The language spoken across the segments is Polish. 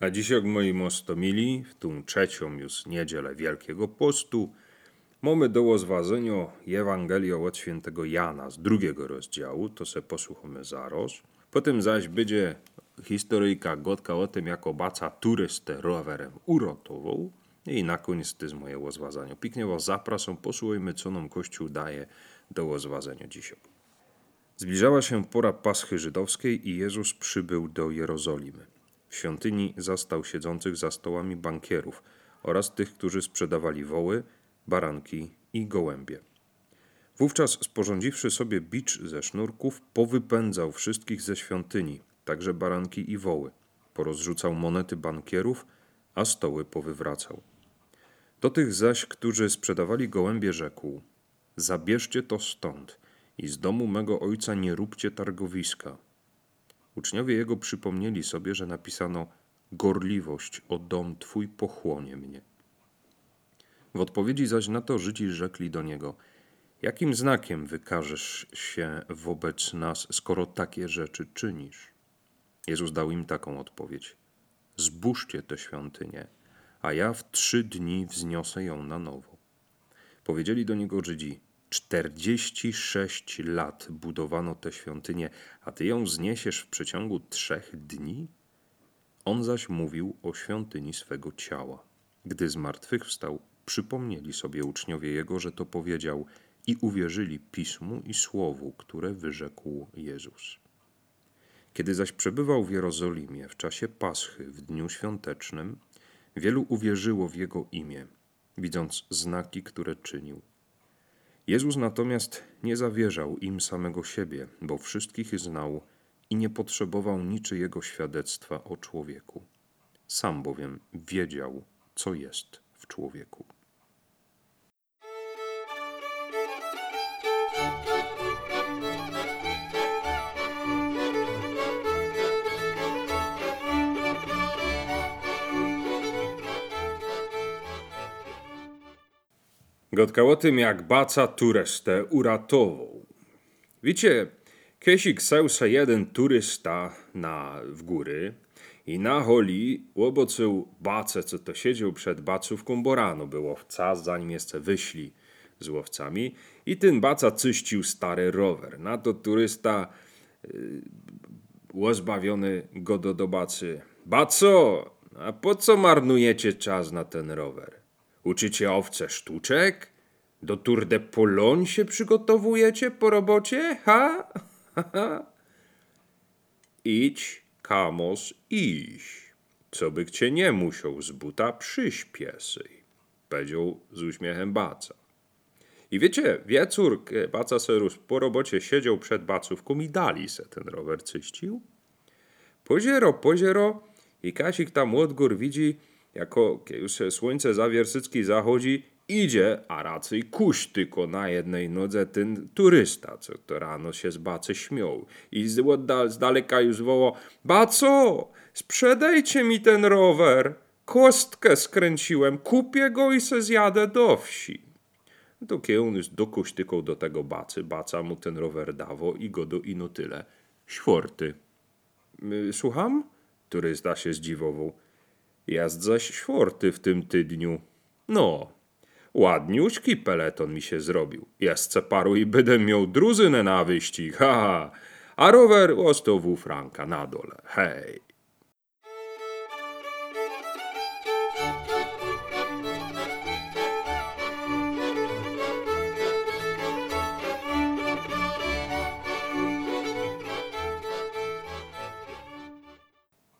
A dzisiaj moi mostomili, w tą trzecią już niedzielę Wielkiego Postu, mamy do zwadzenia Ewangelię od świętego Jana z drugiego rozdziału, to se posłuchamy zaraz. Potem zaś będzie historyjka gotka o tym, jak obaca turystę rowerem urotował. I na koniec to jest moje łazwazanie. Piknie was zapraszam, posłuchajmy, co nam Kościół daje do łazwazenia dzisiaj. Zbliżała się pora Paschy Żydowskiej i Jezus przybył do Jerozolimy. W świątyni zastał siedzących za stołami bankierów oraz tych, którzy sprzedawali woły, baranki i gołębie. Wówczas, sporządziwszy sobie bicz ze sznurków, powypędzał wszystkich ze świątyni, także baranki i woły. Porozrzucał monety bankierów, a stoły powywracał. Do tych zaś, którzy sprzedawali gołębie, rzekł: Zabierzcie to stąd i z domu mego ojca nie róbcie targowiska. Uczniowie jego przypomnieli sobie, że napisano: Gorliwość o dom twój pochłonie mnie. W odpowiedzi zaś na to Żydzi rzekli do niego: Jakim znakiem wykażesz się wobec nas, skoro takie rzeczy czynisz? Jezus dał im taką odpowiedź: Zbóżcie tę świątynię, a ja w trzy dni wzniosę ją na nowo. Powiedzieli do niego Żydzi: 46 lat budowano tę świątynię, a ty ją zniesiesz w przeciągu trzech dni? On zaś mówił o świątyni swego ciała. Gdy zmartwychwstał, przypomnieli sobie uczniowie jego, że to powiedział i uwierzyli pismu i słowu, które wyrzekł Jezus. Kiedy zaś przebywał w Jerozolimie w czasie Paschy w dniu świątecznym, wielu uwierzyło w jego imię, widząc znaki, które czynił. Jezus natomiast nie zawierzał im samego siebie, bo wszystkich znał i nie potrzebował niczyjego świadectwa o człowieku. Sam bowiem wiedział, co jest w człowieku. Gotka o tym, jak baca turystę uratował. Wiecie, kiedyś chciał se jeden turysta na, w góry i na holi łobocył bacę, co to siedział przed bacówką, bo rano było wca, zanim jeszcze wyszli z łowcami i ten baca czyścił stary rower. Na to turysta yy, łozbawiony go do, do bacy. Baco, a po co marnujecie czas na ten rower? Uczycie owce sztuczek? Do Tour de Pologne się przygotowujecie po robocie? Ha? ha? Idź, kamos, iść. Co by cię nie musiał z buta przyspiesy. Powiedział z uśmiechem Baca. I wiecie, wieczór, Baca Serus po robocie siedział przed bacówką i dali se ten rower czyścił. Poziero, poziero i Kasik tam od gór widzi, jako już słońce za Wiersycki zachodzi, idzie, a raczej kuś tylko na jednej nodze ten turysta, co to rano się z bacy śmiał. I z, z daleka już woło, baco, sprzedajcie mi ten rower, kostkę skręciłem, kupię go i se zjadę do wsi. To kiełnys dokuś tylko do tego bacy, baca mu ten rower dawo i go do ino tyle. Świorty. Y, słucham? Turysta się zdziwował. Jest zaś świorty w tym tydniu. No, ładniuśki peleton mi się zrobił. Jeszcze paru i będę miał druzynę na wyścig, ha, ha. A rower ostał w franka na dole, hej.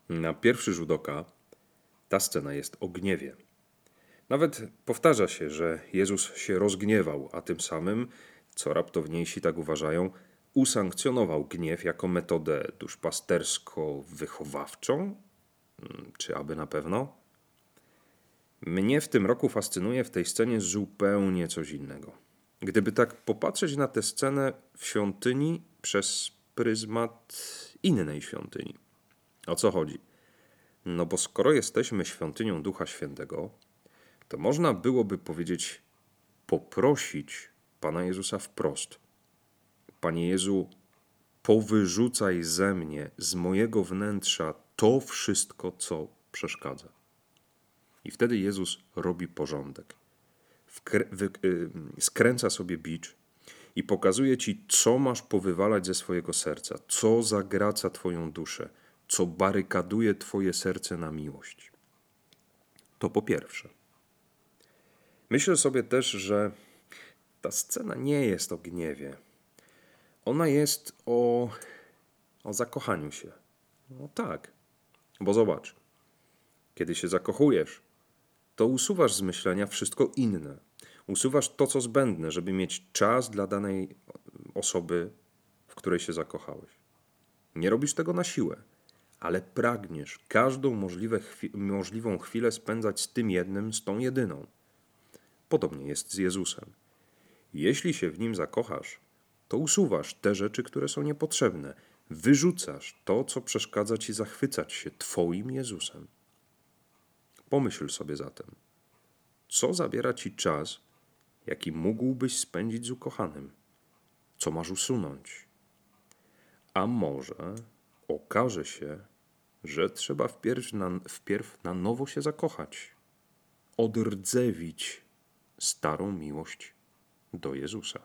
Na pierwszy rzut oka ta scena jest o gniewie. Nawet powtarza się, że Jezus się rozgniewał, a tym samym, co raptowniejsi tak uważają, usankcjonował gniew jako metodę duszpastersko-wychowawczą? Hmm, czy aby na pewno? Mnie w tym roku fascynuje w tej scenie zupełnie coś innego. Gdyby tak popatrzeć na tę scenę w świątyni przez pryzmat innej świątyni. O co chodzi? No bo skoro jesteśmy świątynią Ducha Świętego, to można byłoby powiedzieć, poprosić Pana Jezusa wprost. Panie Jezu, powyrzucaj ze mnie, z mojego wnętrza to wszystko, co przeszkadza. I wtedy Jezus robi porządek. Y, skręca sobie bicz i pokazuje ci, co masz powywalać ze swojego serca, co zagraca twoją duszę, co barykaduje twoje serce na miłość. To po pierwsze. Myślę sobie też, że ta scena nie jest o gniewie. Ona jest o, o zakochaniu się. No tak. Bo zobacz, kiedy się zakochujesz, to usuwasz z myślenia wszystko inne. Usuwasz to, co zbędne, żeby mieć czas dla danej osoby, w której się zakochałeś. Nie robisz tego na siłę, ale pragniesz każdą możliwe możliwą chwilę spędzać z tym jednym, z tą jedyną. Podobnie jest z Jezusem. Jeśli się w nim zakochasz, to usuwasz te rzeczy, które są niepotrzebne. Wyrzucasz to, co przeszkadza ci zachwycać się Twoim Jezusem. Pomyśl sobie zatem, co zabiera ci czas, jaki mógłbyś spędzić z ukochanym? Co masz usunąć? A może okaże się, że trzeba wpierw na, wpierw na nowo się zakochać, odrdzewić starą miłość do Jezusa.